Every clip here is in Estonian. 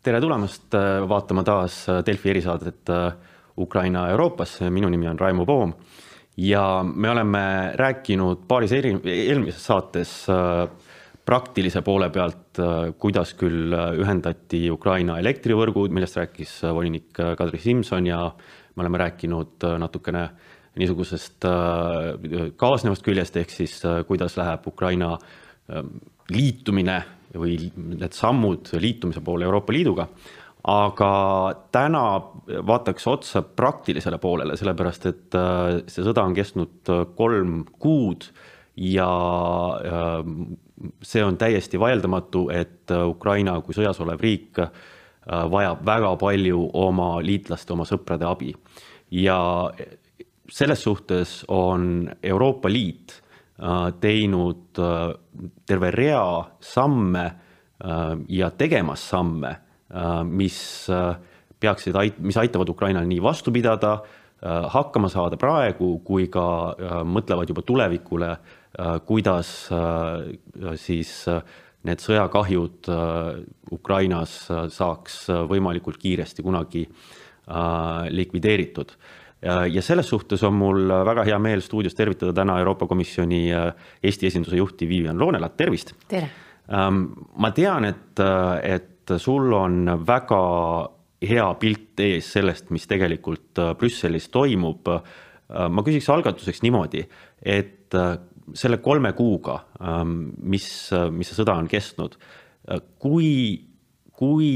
tere tulemast äh, vaatama taas äh, Delfi erisaadet äh, Ukraina Euroopas, minu nimi on Raimo Poom ja me oleme rääkinud paaris eri, eelmises saates praktilise poole pealt, kuidas küll ühendati Ukraina elektrivõrgud, millest rääkis volinik Kadri Simson ja me oleme rääkinud natukene niisugusest kaasnevast küljest, ehk siis kuidas läheb Ukraina liitumine või need sammud liitumise poole Euroopa Liiduga. aga täna vaataks otsa praktilisele poolele, sellepärast et äh, see sõda on kestnud äh, kolm kuud ja äh, see on täiesti vaieldamatu, et Ukraina kui sõjas olev riik vajab väga palju oma liitlaste, oma sõprade abi. ja selles suhtes on Euroopa Liit teinud äh, terve rea samme äh, ja tegemas samme, mis peaksid mis aitavad Ukrainal nii vastu pidada, hakkama saada praegu, kui ka mõtlevad juba tulevikule, kuidas siis need sõjakahjud Ukrainas saaks võimalikult kiiresti kunagi likvideeritud ja selles suhtes on mul väga hea meel stuudios tervitada täna Euroopa Komisjoni äh, Eesti esinduse juhti Vivian Loonelat, tervist! tere! Ähm, ma tean, et, äh, et sul on väga hea pilt ees sellest, mis tegelikult äh, Brüsselis toimub. ma küsiks algatuseks niimoodi, et selle kolme kuuga, ähm, mis, mis see sõda on kestnud, kui, kui,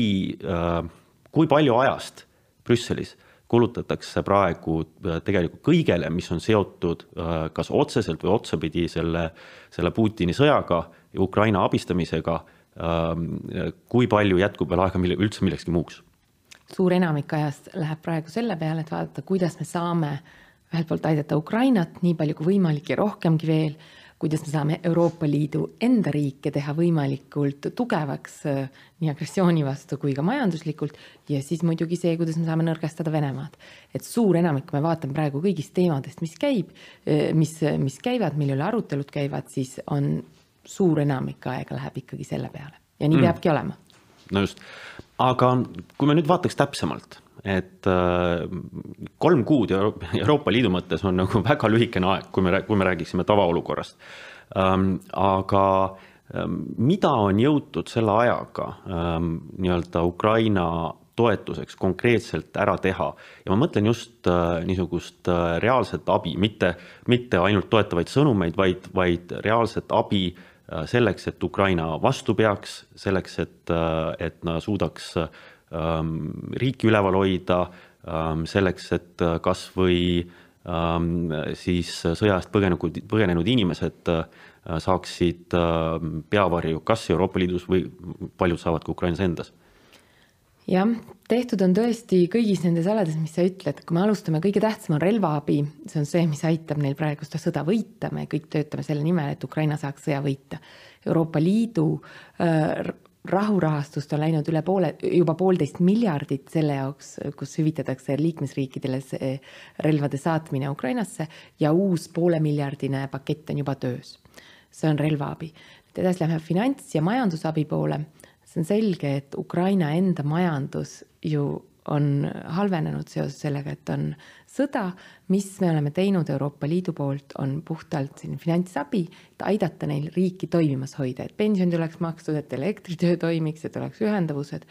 kui palju ajast Brüsselis kulutatakse praegu äh, tegelikult kõigele, mis on seotud äh, kas otseselt või otsapidi selle, selle Putini sõjaga ja Ukraina abistamisega. Ähm, kui palju jätkub veel aega mille, üldse millekski muuks? suur enamik ajast läheb praegu selle peale, et vaadata, kuidas me saame ühelt poolt aidata Ukrainat nii palju kui võimalik ja rohkemgi veel kuidas me saame Euroopa Liidu enda riike teha võimalikult tugevaks äh, nii agressiooni vastu kui ka majanduslikult ja siis muidugi see, kuidas me saame nõrgestada Venemaad. et suur enamik, kui me vaatame praegu kõigist teemadest, mis käib, äh, mis, mis käivad, mille üle arutelud käivad, siis on suur enamik aega läheb ikkagi selle peale ja nii mm. peabki olema. no just, aga kui me nüüd vaataks täpsemalt et äh, kolm kuud Euroopa Liidu mõttes on nagu väga lühikene aeg, kui me, kui me räägiksime tavaolukorrast. Ähm, aga ähm, mida on jõutud selle ajaga ähm, nii-öelda Ukraina toetuseks konkreetselt ära teha ja ma mõtlen just äh, niisugust äh, reaalset abi, mitte, mitte ainult toetavaid sõnumeid, vaid, vaid reaalset abi selleks, et Ukraina vastu peaks, selleks, et, et nad suudaks riiki üleval hoida, ähm, selleks, et äh, kasvõi ähm, siis sõja eest põgenenud, põgenenud inimesed äh, saaksid peavarju kas Euroopa Liidus või paljud saavad ka Ukrainas endas. Jah, tehtud on tõesti kõigis nendes alades, mis sa ütled, kui me alustame, kõige tähtsam on relvaabi, see on see, mis aitab neil praegu seda sõda võita, me kõik töötame selle nimel, et Ukraina saaks sõja võita. Euroopa Liidu äh, rahurahastust on läinud üle poole, juba poolteist miljardit selle jaoks, kus hüvitatakse liikmesriikidele see relvade saatmine Ukrainasse ja uus poolemiljardine pakett on juba töös. see on relvaabi. edasi läheme finants- ja majandusabi poole. see on selge, et Ukraina enda majandus ju on halvenenud seoses sellega, et on sõda, mis me oleme teinud Euroopa Liidu poolt, on puhtalt selline finantsabi, et aidata neil riiki toimimas hoida, et pensionid oleks makstud, et elektritöö toimiks, et oleks ühendavused.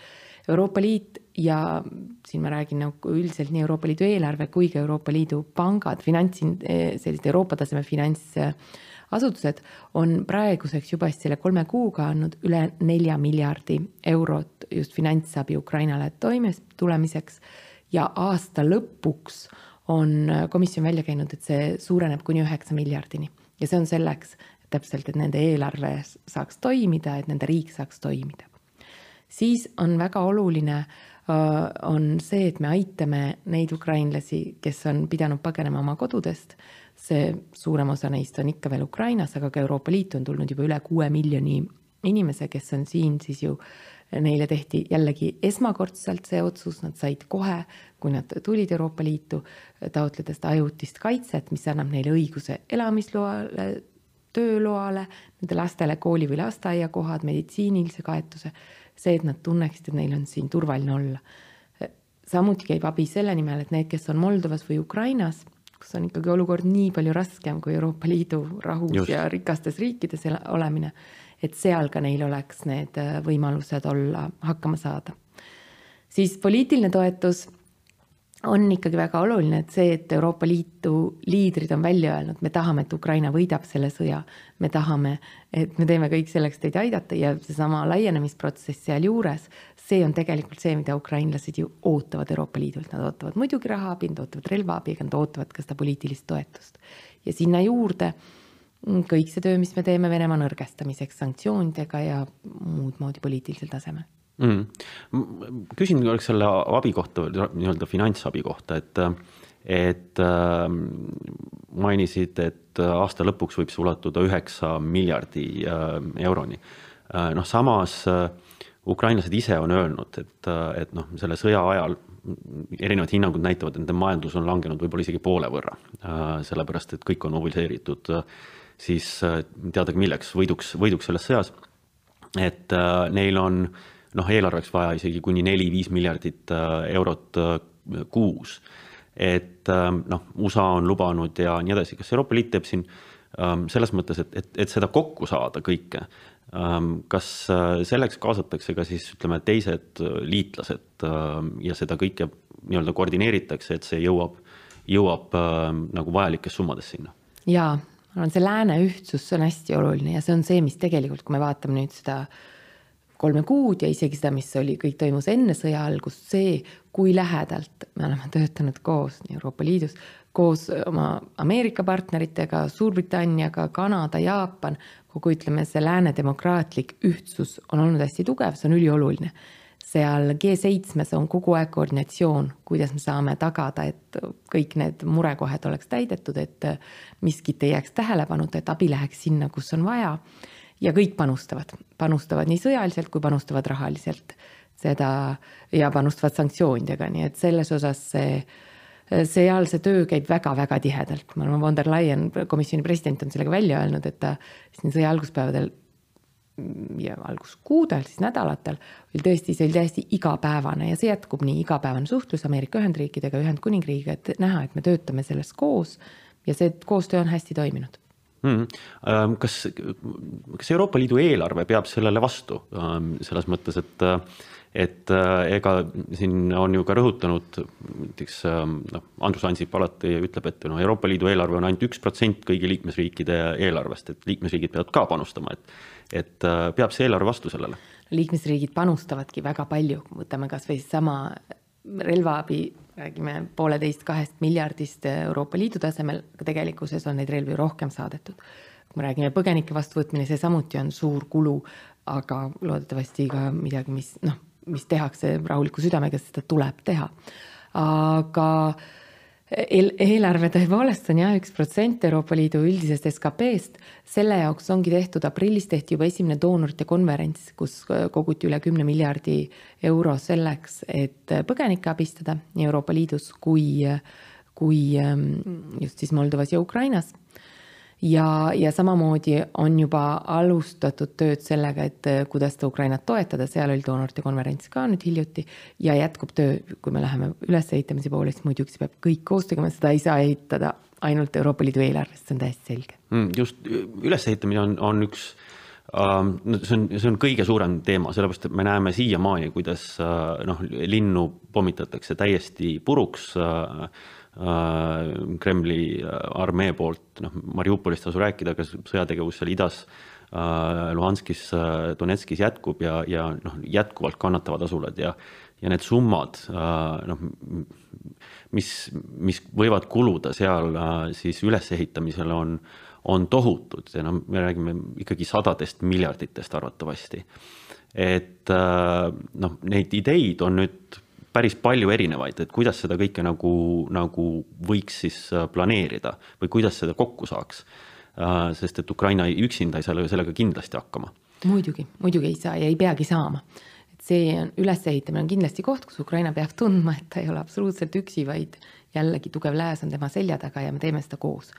Euroopa Liit ja siin ma räägin nagu üldiselt nii Euroopa Liidu eelarve kui ka Euroopa Liidu pangad, finants, sellised Euroopa taseme finantsasutused on praeguseks juba selle kolme kuuga andnud üle nelja miljardi eurot just finantsabi Ukrainale toimes tulemiseks ja aasta lõpuks on komisjon välja käinud, et see suureneb kuni üheksa miljardini ja see on selleks täpselt, et nende eelarve saaks toimida, et nende riik saaks toimida. Siis on väga oluline äh, on see, et me aitame neid ukrainlasi, kes on pidanud põgenema oma kodudest. see suurem osa neist on ikka veel Ukrainas, aga ka Euroopa Liitu on tulnud juba üle kuue miljoni inimese, kes on siin siis ju neile tehti jällegi esmakordselt see otsus, nad said kohe, kui nad tulid Euroopa Liitu, taotleda seda ajutist kaitset, mis annab neile õiguse elamisloale, tööloale, nende lastele kooli või lasteaiakohad, meditsiinilise kaetuse. See, et nad tunneksid, et neil on siin turvaline olla. samuti käib abi selle nimel, et need, kes on Moldovas või Ukrainas, kus on ikkagi olukord nii palju raskem kui Euroopa Liidu rahus Just. ja rikastes riikides olemine, et seal ka neil oleks need äh, võimalused olla, hakkama saada. siis poliitiline toetus on ikkagi väga oluline, et see, et Euroopa Liidu liidrid on välja öelnud, me tahame, et Ukraina võidab selle sõja, me tahame, et me teeme kõik selleks teid aidata ja seesama laienemisprotsess sealjuures, see on tegelikult see, mida ukrainlased ju ootavad Euroopa Liidult, nad ootavad muidugi rahaabi, nad ootavad relvaabi, aga nad ootavad ka seda poliitilist toetust. ja sinna juurde kõik see töö, mis me teeme Venemaa nõrgestamiseks sanktsioonidega ja muud moodi poliitilisel tasemel mm.. küsin korraks selle abi kohta, nii-öelda finantsabi kohta, et, et äh, mainisid, et aasta lõpuks võib see ulatuda üheksa miljardi äh, euroni äh,. noh, samas äh, ukrainlased ise on öelnud, et, et noh, selle sõja ajal erinevad hinnangud näitavad, et nende majandus on langenud võib-olla isegi poole võrra äh,. sellepärast, et kõik on mobiliseeritud äh, siis äh, teadagi milleks, võiduks, võiduks selles sõjas. et äh, neil on äh, noh, eelarveks vaja isegi kuni neli-viis miljardit äh, eurot äh, kuus. et ähm, noh, USA on lubanud ja nii edasi, kas Euroopa Liit teeb siin ähm, selles mõttes, et, et, et seda kokku saada kõike, ähm, kas äh, selleks kaasatakse ka siis ütleme, teised liitlased ja seda kõike nii-öelda koordineeritakse, et see jõuab, jõuab nagu vajalikes summades sinna? jaa, ma arvan, see lääne ühtsus, see on hästi oluline ja see on see, mis tegelikult, kui me vaatame nüüd seda äh, kolme kuud ja isegi seda, mis oli, kõik toimus enne sõja algust, see, kui lähedalt me oleme töötanud koos nii Euroopa Liidus, koos oma Ameerika partneritega, Suurbritanniaga, Kanada, Jaapan, kogu ütleme, see lääne demokraatlik ühtsus on olnud hästi tugev, see on ülioluline. seal G7-s on kogu aeg koordinatsioon, kuidas me saame tagada, et kõik need murekohad oleks täidetud, et miskit ei jääks tähelepanuta, et abi läheks sinna, kus on vaja ja kõik panustavad, panustavad nii sõjaliselt kui panustavad rahaliselt. Seda ja panustavad sanktsioonidega, nii et selles osas see, seal see töö käib väga-väga tihedalt, ma arvan, von der Leyen, komisjoni president on sellega välja öelnud, et ta siin sõja alguspäevadel ja alguskuudel, siis nädalatel oli tõesti, see oli täiesti igapäevane ja see jätkub nii, igapäevane suhtlus Ameerika Ühendriikidega, Ühendkuningriigiga, et näha, et me töötame selles koos ja see koostöö on hästi toiminud mm.. kas, kas Euroopa Liidu eelarve peab sellele vastu ähm, selles mõttes, et, et äh, ega siin on ju ka rõhutanud näiteks ähm, noh, Andrus Ansip alati ütleb, et noh, Euroopa Liidu eelarve on ainult üks protsent kõigi liikmesriikide eelarvest, et liikmesriigid peavad ka panustama, et, et äh, peab see eelarve vastu sellele? liikmesriigid panustavadki väga palju, võtame kasvõi sama relvaabi räägime pooleteist-kahest miljardist Euroopa Liidu tasemel, aga tegelikkuses on neid relvi rohkem saadetud. kui me räägime põgenike vastuvõtmine, see samuti on suur kulu, aga loodetavasti ka midagi, mis noh, mis tehakse rahuliku südamega, seda tuleb teha. aga äh, eelarve tõepoolest on jah, üks protsent Euroopa Liidu üldisest SKP-st. selle jaoks ongi tehtud, aprillis tehti juba esimene doonorite konverents, kus koguti üle kümne miljardi euro selleks, et põgenikke abistada nii Euroopa Liidus kui, kui ähm, just siis Moldovas ja Ukrainas ja, ja samamoodi on juba alustatud tööd sellega, et äh, kuidas seda Ukrainat toetada, seal oli doonorite konverents ka nüüd hiljuti ja jätkub töö, kui me läheme ülesehitamise poole, siis muidugi see peab kõik koos tegema, seda ei saa ehitada ainult Euroopa Liidu eelarvest, see on täiesti selge. Mm,. just. Ülesehitamine on, on üks uh,, see on, see on kõige suurem teema, sellepärast et me näeme siiamaani, kuidas uh, noh, linnu pommitatakse täiesti puruks Äh, Kremli äh, armee poolt, noh, Mariupolist tasu rääkida, aga sõjategevus seal idas, äh, Luhanskis, Donetskis jätkub ja, ja noh, jätkuvalt kannatavad asulad ja, ja need summad, noh, mis, mis võivad kuluda seal siis ülesehitamisele, on, on tohutud ja noh, me räägime ikkagi sadadest miljarditest arvatavasti. et noh, neid ideid on nüüd päris palju erinevaid, et kuidas seda kõike nagu, nagu võiks siis äh, planeerida või kuidas seda kokku saaks. Äh, sest et Ukraina üksinda ei saa sellega kindlasti hakkama. muidugi, muidugi ei saa ja ei peagi saama. et see on, ülesehitamine on kindlasti koht, kus Ukraina peab tundma, et ta ei ole absoluutselt üksi, vaid jällegi tugev lääs on tema selja taga ja me teeme seda koos.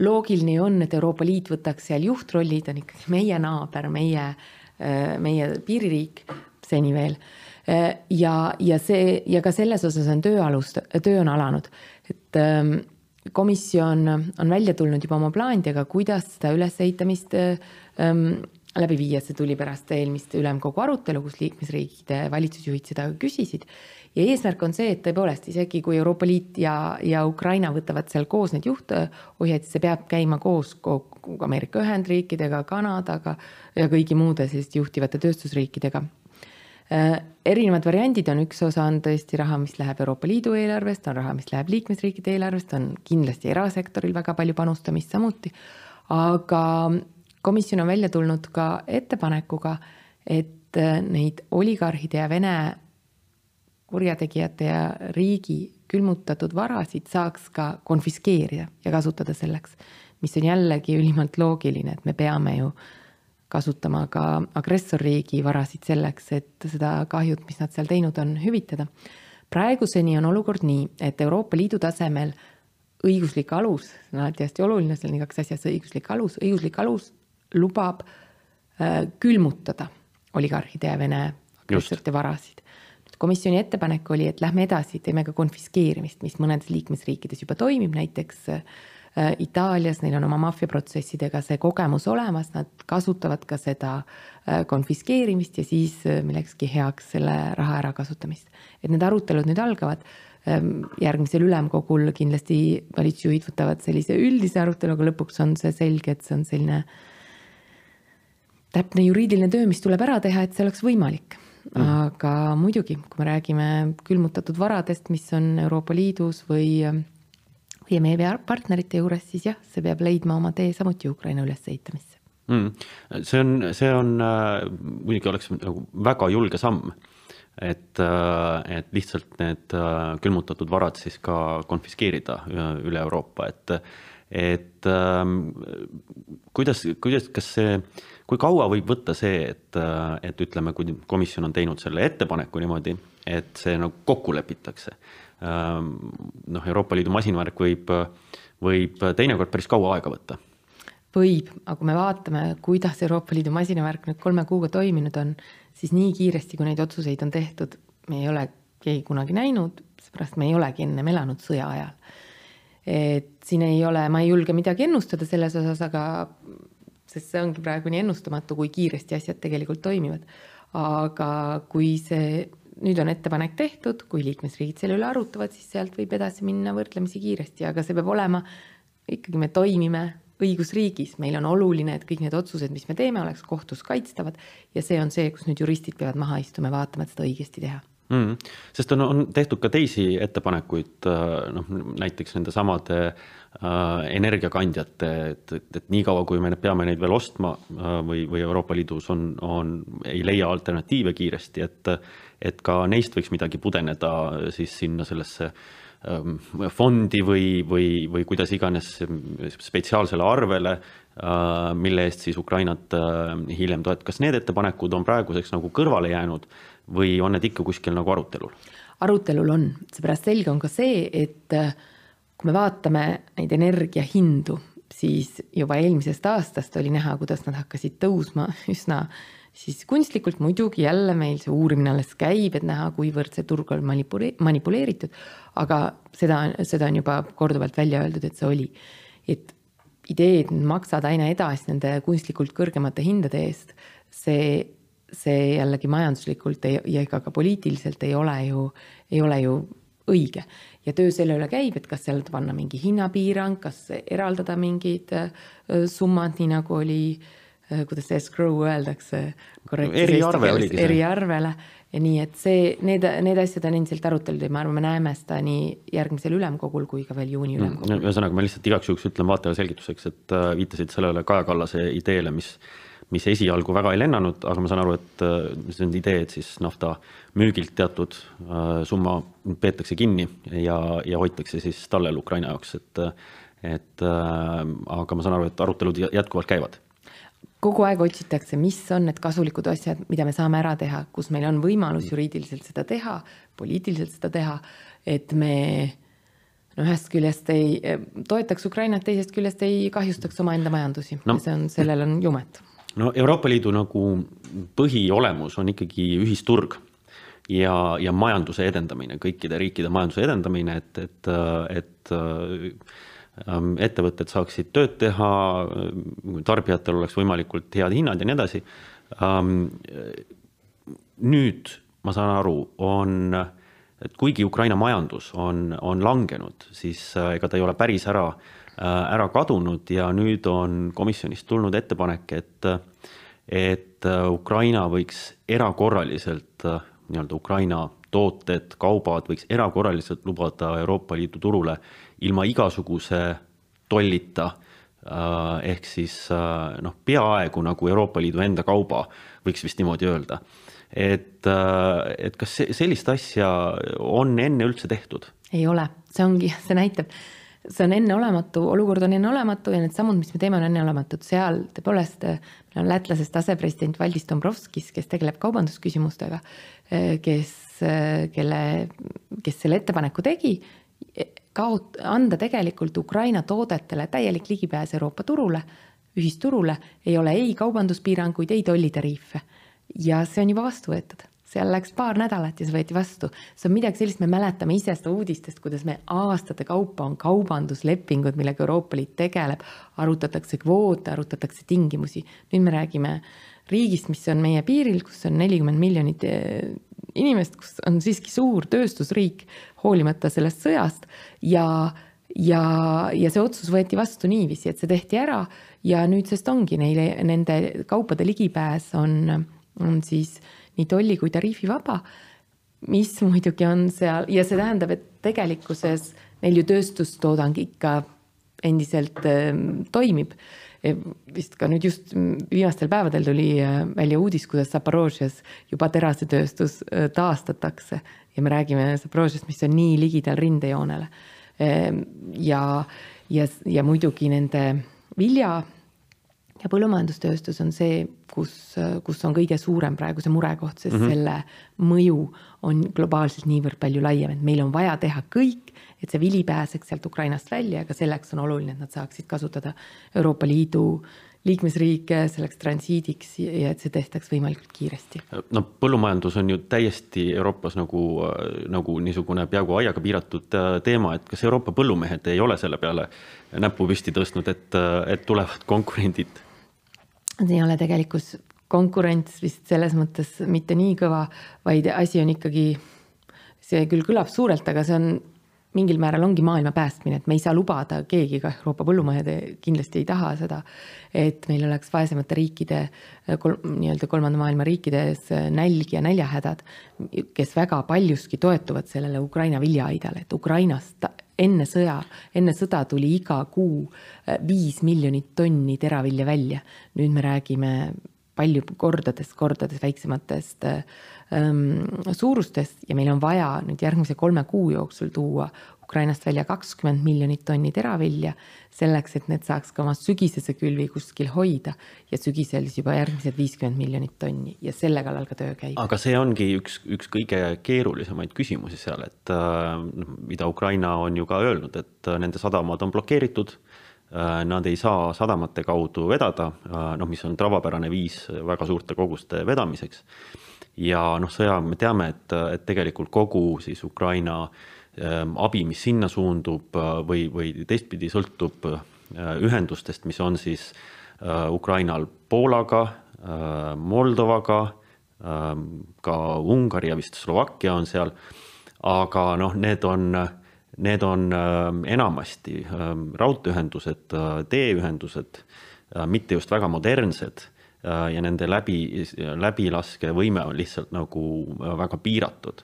loogiline ju on, et Euroopa Liit võtaks seal juhtrolli, ta on ikkagi meie naaber, meie, äh, meie piiririik seni veel. Ja, ja see ja ka selles osas on töö alust, töö on alanud, et ähm, komisjon on välja tulnud juba oma plaanidega, kuidas seda ülesehitamist ähm, läbi viia, see tuli pärast eelmist ülemkogu arutelu, kus liikmesriikide valitsusjuhid seda küsisid. ja eesmärk on see, et tõepoolest isegi kui Euroopa Liit ja, ja Ukraina võtavad seal koos need juhtohjeid, see peab käima koos Ameerika Ühendriikidega, Kanadaga ja kõigi muude selliste juhtivate tööstusriikidega. Äh, erinevad variandid on, üks osa on tõesti raha, mis läheb Euroopa Liidu eelarvest, on raha, mis läheb liikmesriikide eelarvest, on kindlasti erasektoril väga palju panustamist samuti. aga komisjon on välja tulnud ka ettepanekuga, et äh, neid oligarhide ja Vene kurjategijate ja riigi külmutatud varasid saaks ka konfiskeerida ja kasutada selleks, mis on jällegi ülimalt loogiline, et me peame ju äh, kasutama ka agressorriigi varasid selleks, et seda kahjut, mis nad seal teinud on, hüvitada. praeguseni on olukord nii, et Euroopa Liidu tasemel õiguslik alus, see on alati hästi oluline, seal on igaks asjas õiguslik alus, õiguslik alus lubab äh, külmutada oligarhide ja Vene agressorite varasid. komisjoni ettepanek oli, et lähme edasi, teeme ka konfiskeerimist, mis mõnedes liikmesriikides juba toimib, näiteks äh, Äh, Itaalias, neil on oma maffiaprotsessidega see kogemus olemas, nad kasutavad ka seda äh, konfiskeerimist ja siis äh, millekski heaks selle raha ärakasutamist. et need arutelud nüüd algavad ähm, järgmisel ülemkogul kindlasti valitsusjuhid võtavad sellise üldise arutelu, aga lõpuks on see selge, et see on selline täpne juriidiline töö, mis tuleb ära teha, et see oleks võimalik mm.. aga muidugi, kui me räägime külmutatud varadest, mis on Euroopa Liidus või ja meie partnerite juures, siis jah, see peab leidma oma tee samuti Ukraina ülesehitamisse. Mm.. see on, see on äh,, muidugi oleks nagu väga julge samm, et äh,, et lihtsalt need äh, külmutatud varad siis ka konfiskeerida äh, üle Euroopa, et, et äh, kuidas, kuidas, kas see, kui kaua võib võtta see, et, äh, et ütleme, kui komisjon on teinud selle ettepaneku niimoodi, et see nagu kokku lepitakse Ehm, noh, Euroopa Liidu masinavärk võib, võib teinekord päris kaua aega võtta. võib, aga kui me vaatame, kuidas Euroopa Liidu masinavärk nüüd kolme kuuga toiminud on, siis nii kiiresti, kui neid otsuseid on tehtud, me ei ole keegi kunagi näinud, seepärast me ei olegi ennem elanud sõja ajal. et siin ei ole, ma ei julge midagi ennustada selles osas, aga sest see ongi praegu nii ennustamatu, kui kiiresti asjad tegelikult toimivad. aga kui see nüüd on ettepanek tehtud, kui liikmesriigid selle üle arutavad, siis sealt võib edasi minna võrdlemisi kiiresti, aga see peab olema, ikkagi me toimime õigusriigis, meil on oluline, et kõik need otsused, mis me teeme, oleks kohtus kaitstavad ja see on see, kus nüüd juristid peavad maha istuma ja vaatama, et seda õigesti teha mm,. sest on, on tehtud ka teisi ettepanekuid, äh, noh näiteks nendesamade äh, energiakandjate, et, et, et niikaua, kui me peame neid veel ostma äh, või, või Euroopa Liidus on, on, ei leia alternatiive kiiresti, et et ka neist võiks midagi pudeneda siis sinna sellesse ähm, fondi või, või, või kuidas iganes spetsiaalsele arvele, äh, mille eest siis Ukrainat äh, hiljem toetada. kas need ettepanekud on praeguseks nagu kõrvale jäänud või on need ikka kuskil nagu arutelul? arutelul on, seepärast selge on ka see, et äh, kui me vaatame neid energiahindu, siis juba eelmisest aastast oli näha, kuidas nad hakkasid tõusma üsna siis kunstlikult muidugi jälle meil see uurimine alles käib, et näha, kuivõrd see turg on manipule-, manipuleeritud, aga seda, seda on juba korduvalt välja öeldud, et see oli. et idee, et maksad aina edasi nende kunstlikult kõrgemate hindade eest, see, see jällegi majanduslikult ei, ja ega ka poliitiliselt ei ole ju, ei ole ju õige. Ja töö selle üle käib, et kas seal panna mingi hinnapiirang, kas eraldada mingid summad, nii nagu oli äh, Äh, kuidas see escrow öeldakse. eriarve oligi see. eriarvele ja nii, et see, need, need asjad on endiselt arutelud ja ma arvan, me näeme seda nii järgmisel ülemkogul kui ka veel juuni ülemkogul. ühesõnaga, ma lihtsalt igaks juhuks ütlen vaatajale selgituseks, et äh, viitasid sellele Kaja Kallase ideele, mis, mis esialgu väga ei lennanud, aga ma saan aru, et äh, see on idee, et siis nafta müügilt teatud summa peetakse kinni ja, ja hoitakse siis tallel Ukraina jaoks, et et aga ma saan aru, et arutelud jätkuvalt käivad kogu aeg otsitakse, mis on need kasulikud asjad, mida me saame ära teha, kus meil on võimalus juriidiliselt seda teha, poliitiliselt seda teha, et me no ühest küljest ei toetaks Ukrainat, teisest küljest ei kahjustaks omaenda majandusi no,. see on, sellel on jumet no Euroopa Liidu nagu põhiolemus on ikkagi ühisturg ja, ja majanduse edendamine, kõikide riikide majanduse edendamine, et, et, et ettevõtted saaksid tööd teha, tarbijatel oleks võimalikult head hinnad ja nii edasi. Ähm, nüüd ma saan aru, on, et kuigi Ukraina majandus on, on langenud, siis äh, ega ta ei ole päris ära, äh, ära kadunud ja nüüd on komisjonist tulnud ettepanek, et, et äh, Ukraina võiks erakorraliselt nii-öelda Ukraina tooted, kaubad võiks erakorraliselt lubada Euroopa Liidu turule ilma igasuguse tollita. Ehk siis noh, peaaegu nagu Euroopa Liidu enda kauba, võiks vist niimoodi öelda. Et, äh, et kas sellist asja on enne üldse tehtud? ei ole, see ongi, see näitab, see on enneolematu, olukord on enneolematu ja need sammud, mis me teeme, on enneolematud, seal tõepoolest meil on lätlasest asepresident Valdis Dombrovskis, kes tegeleb kaubandusküsimustega, kes, kelle, kes selle ettepaneku tegi, kaot-, anda tegelikult Ukraina toodetele täielik ligipääs Euroopa turule, ühisturule, ei ole ei kaubanduspiiranguid, ei tollitariife. Ja see on juba vastu võetud, seal läks paar nädalat ja see võeti vastu. see on midagi sellist, me mäletame ise seda uudistest, kuidas me aastate kaupa on kaubanduslepingud, millega Euroopa Liit tegeleb, arutatakse kvoote, arutatakse tingimusi. nüüd me räägime riigist, mis on meie piiril, kus on nelikümmend miljonit eh, inimest, kus on siiski suur tööstusriik, hoolimata sellest sõjast ja ja, ja see otsus võeti vastu niiviisi, et see tehti ära ja nüüdsest ongi neile, nende kaupade ligipääs on on siis nii tolli kui tariifivaba, mis muidugi on seal ja see tähendab, et tegelikkuses neil ju tööstustoodang ikka endiselt äh, toimib. vist ka nüüd just viimastel päevadel tuli äh, välja uudis, kuidas Zaporožjes juba terasetööstus äh, taastatakse ja me räägime Zaporožjest, mis on nii ligidal rindejoonele. Ehm, ja, ja, ja muidugi nende vilja ja põllumajandustööstus on see, kus, kus on kõige suurem praegu see murekoht, sest mm -hmm. selle mõju on globaalselt niivõrd palju laiem, et meil on vaja teha kõik, et see vili pääseks sealt Ukrainast välja, aga selleks on oluline, et nad saaksid kasutada Euroopa Liidu liikmesriike selleks transiidiks ja et see tehtaks võimalikult kiiresti. no põllumajandus on ju täiesti Euroopas nagu, nagu niisugune peaaegu aiaga piiratud äh, teema, et kas Euroopa põllumehed ei ole selle peale näppu püsti tõstnud, et, et tulevad konkurendid ei ole tegelikkus. Konkurents vist selles mõttes mitte nii kõva, vaid asi on ikkagi, see küll kõlab suurelt, aga see on mingil määral ongi maailma päästmine, et me ei saa lubada, keegi ka Euroopa põllumehed kindlasti ei taha seda, et meil oleks vaesemate riikide nii-öelda kolmanda maailma riikides nälg ja näljahädad, kes väga paljuski toetuvad sellele Ukraina viljaaidale, et Ukrainast enne sõja, enne sõda tuli iga kuu viis miljonit tonni teravilja välja. nüüd me räägime palju kordades, kordades väiksematest ähm, suurustest ja meil on vaja nüüd järgmise kolme kuu jooksul tuua Ukrainast välja kakskümmend miljonit tonni teravilja, selleks et need saaks ka oma sügisese külvi kuskil hoida ja sügisel siis juba järgmised viiskümmend miljonit tonni ja selle kallal ka töö käib. aga see ongi üks, üks kõige keerulisemaid küsimusi seal, et äh, mida Ukraina on ju ka öelnud, et äh, nende sadamad on blokeeritud äh, Nad ei saa sadamate kaudu vedada, noh, mis on tavapärane viis väga suurte koguste vedamiseks. ja noh, sõja me teame, et, et tegelikult kogu siis Ukraina äh, abi, mis sinna suundub äh, või, või teistpidi sõltub äh, ühendustest, mis on siis äh, Ukrainal Poolaga, Moldovaga, ähm, ka Ungari ja vist Slovakkia on seal. aga noh, need on, need on ähm, enamasti raudteeühendused, teeühendused, mitte just väga modernsed ja nende läbi, läbilaskevõime on lihtsalt nagu väga piiratud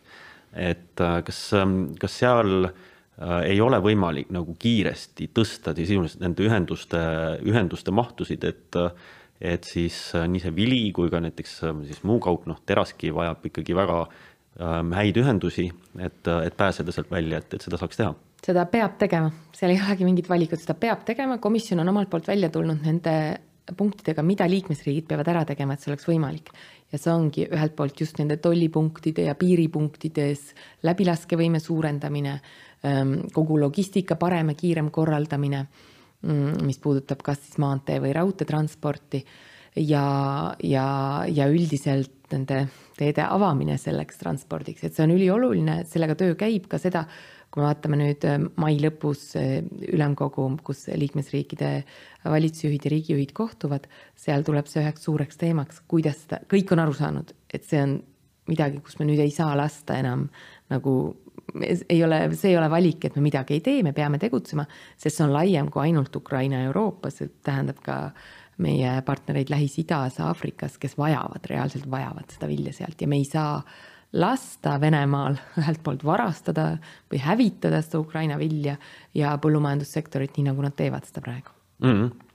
et äh, kas, ähm, kas seal äh, ei ole võimalik nagu kiiresti tõsta sisuliselt nende ühenduste, ühenduste mahtusid, et et siis äh, nii see vili kui ka näiteks siis muu kaup, noh, teraski vajab ikkagi väga ähm, häid ühendusi, et, et pääseda sealt välja, et, et seda saaks teha. Seda peab tegema, seal ei olegi mingit valikut, seda peab tegema, komisjon on omalt poolt välja tulnud nende punktidega, mida liikmesriigid peavad ära tegema, et see oleks võimalik ja see ongi ühelt poolt just nende tollipunktide ja piiripunktides läbilaskevõime suurendamine, ähm, kogu logistika parem ja kiirem korraldamine, mm, mis puudutab kas siis maantee või raudteetransporti ja, ja, ja üldiselt nende teede avamine selleks transpordiks, et see on ülioluline, sellega töö käib, ka seda, kui me vaatame nüüd äh, mai lõpus äh, ülemkogu, kus liikmesriikide valitsusjuhid ja riigijuhid kohtuvad, seal tuleb see üheks suureks teemaks, kuidas seda, kõik on aru saanud, et see on midagi, kus me nüüd ei saa lasta enam nagu ei ole, see ei ole valik, et me midagi ei tee, me peame tegutsema, sest see on laiem kui ainult Ukraina ja Euroopa, see tähendab ka meie partnereid Lähis-Idas, Aafrikas, kes vajavad, reaalselt vajavad seda vilja sealt ja me ei saa lasta Venemaal ühelt poolt varastada või hävitada seda Ukraina vilja ja põllumajandussektorit, nii nagu nad teevad seda praegu mm. -hmm.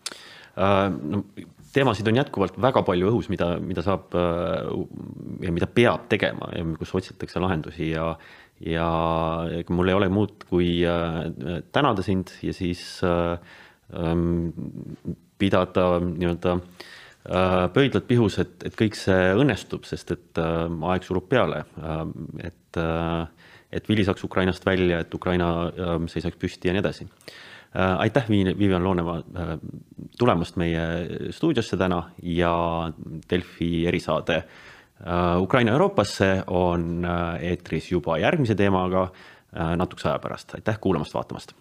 Uh, no, teemasid on jätkuvalt väga palju õhus, mida, mida saab uh, ja mida peab tegema ja kus otsitakse lahendusi ja ja ega mul ei ole muud, kui uh, tänada sind ja siis um, pidada nii-öelda Äh, pöidlad pihus, et, et kõik see õnnestub, sest et äh, aeg surub peale. Äh, et, et vili saaks Ukrainast välja, et Ukraina seisaks püsti ja nii edasi. aitäh, Vivian Loonemaa tulemast meie stuudiosse täna ja Delfi erisaade Ukraina Euroopasse on eetris juba järgmise teemaga natukese aja pärast. aitäh kuulamast, vaatamast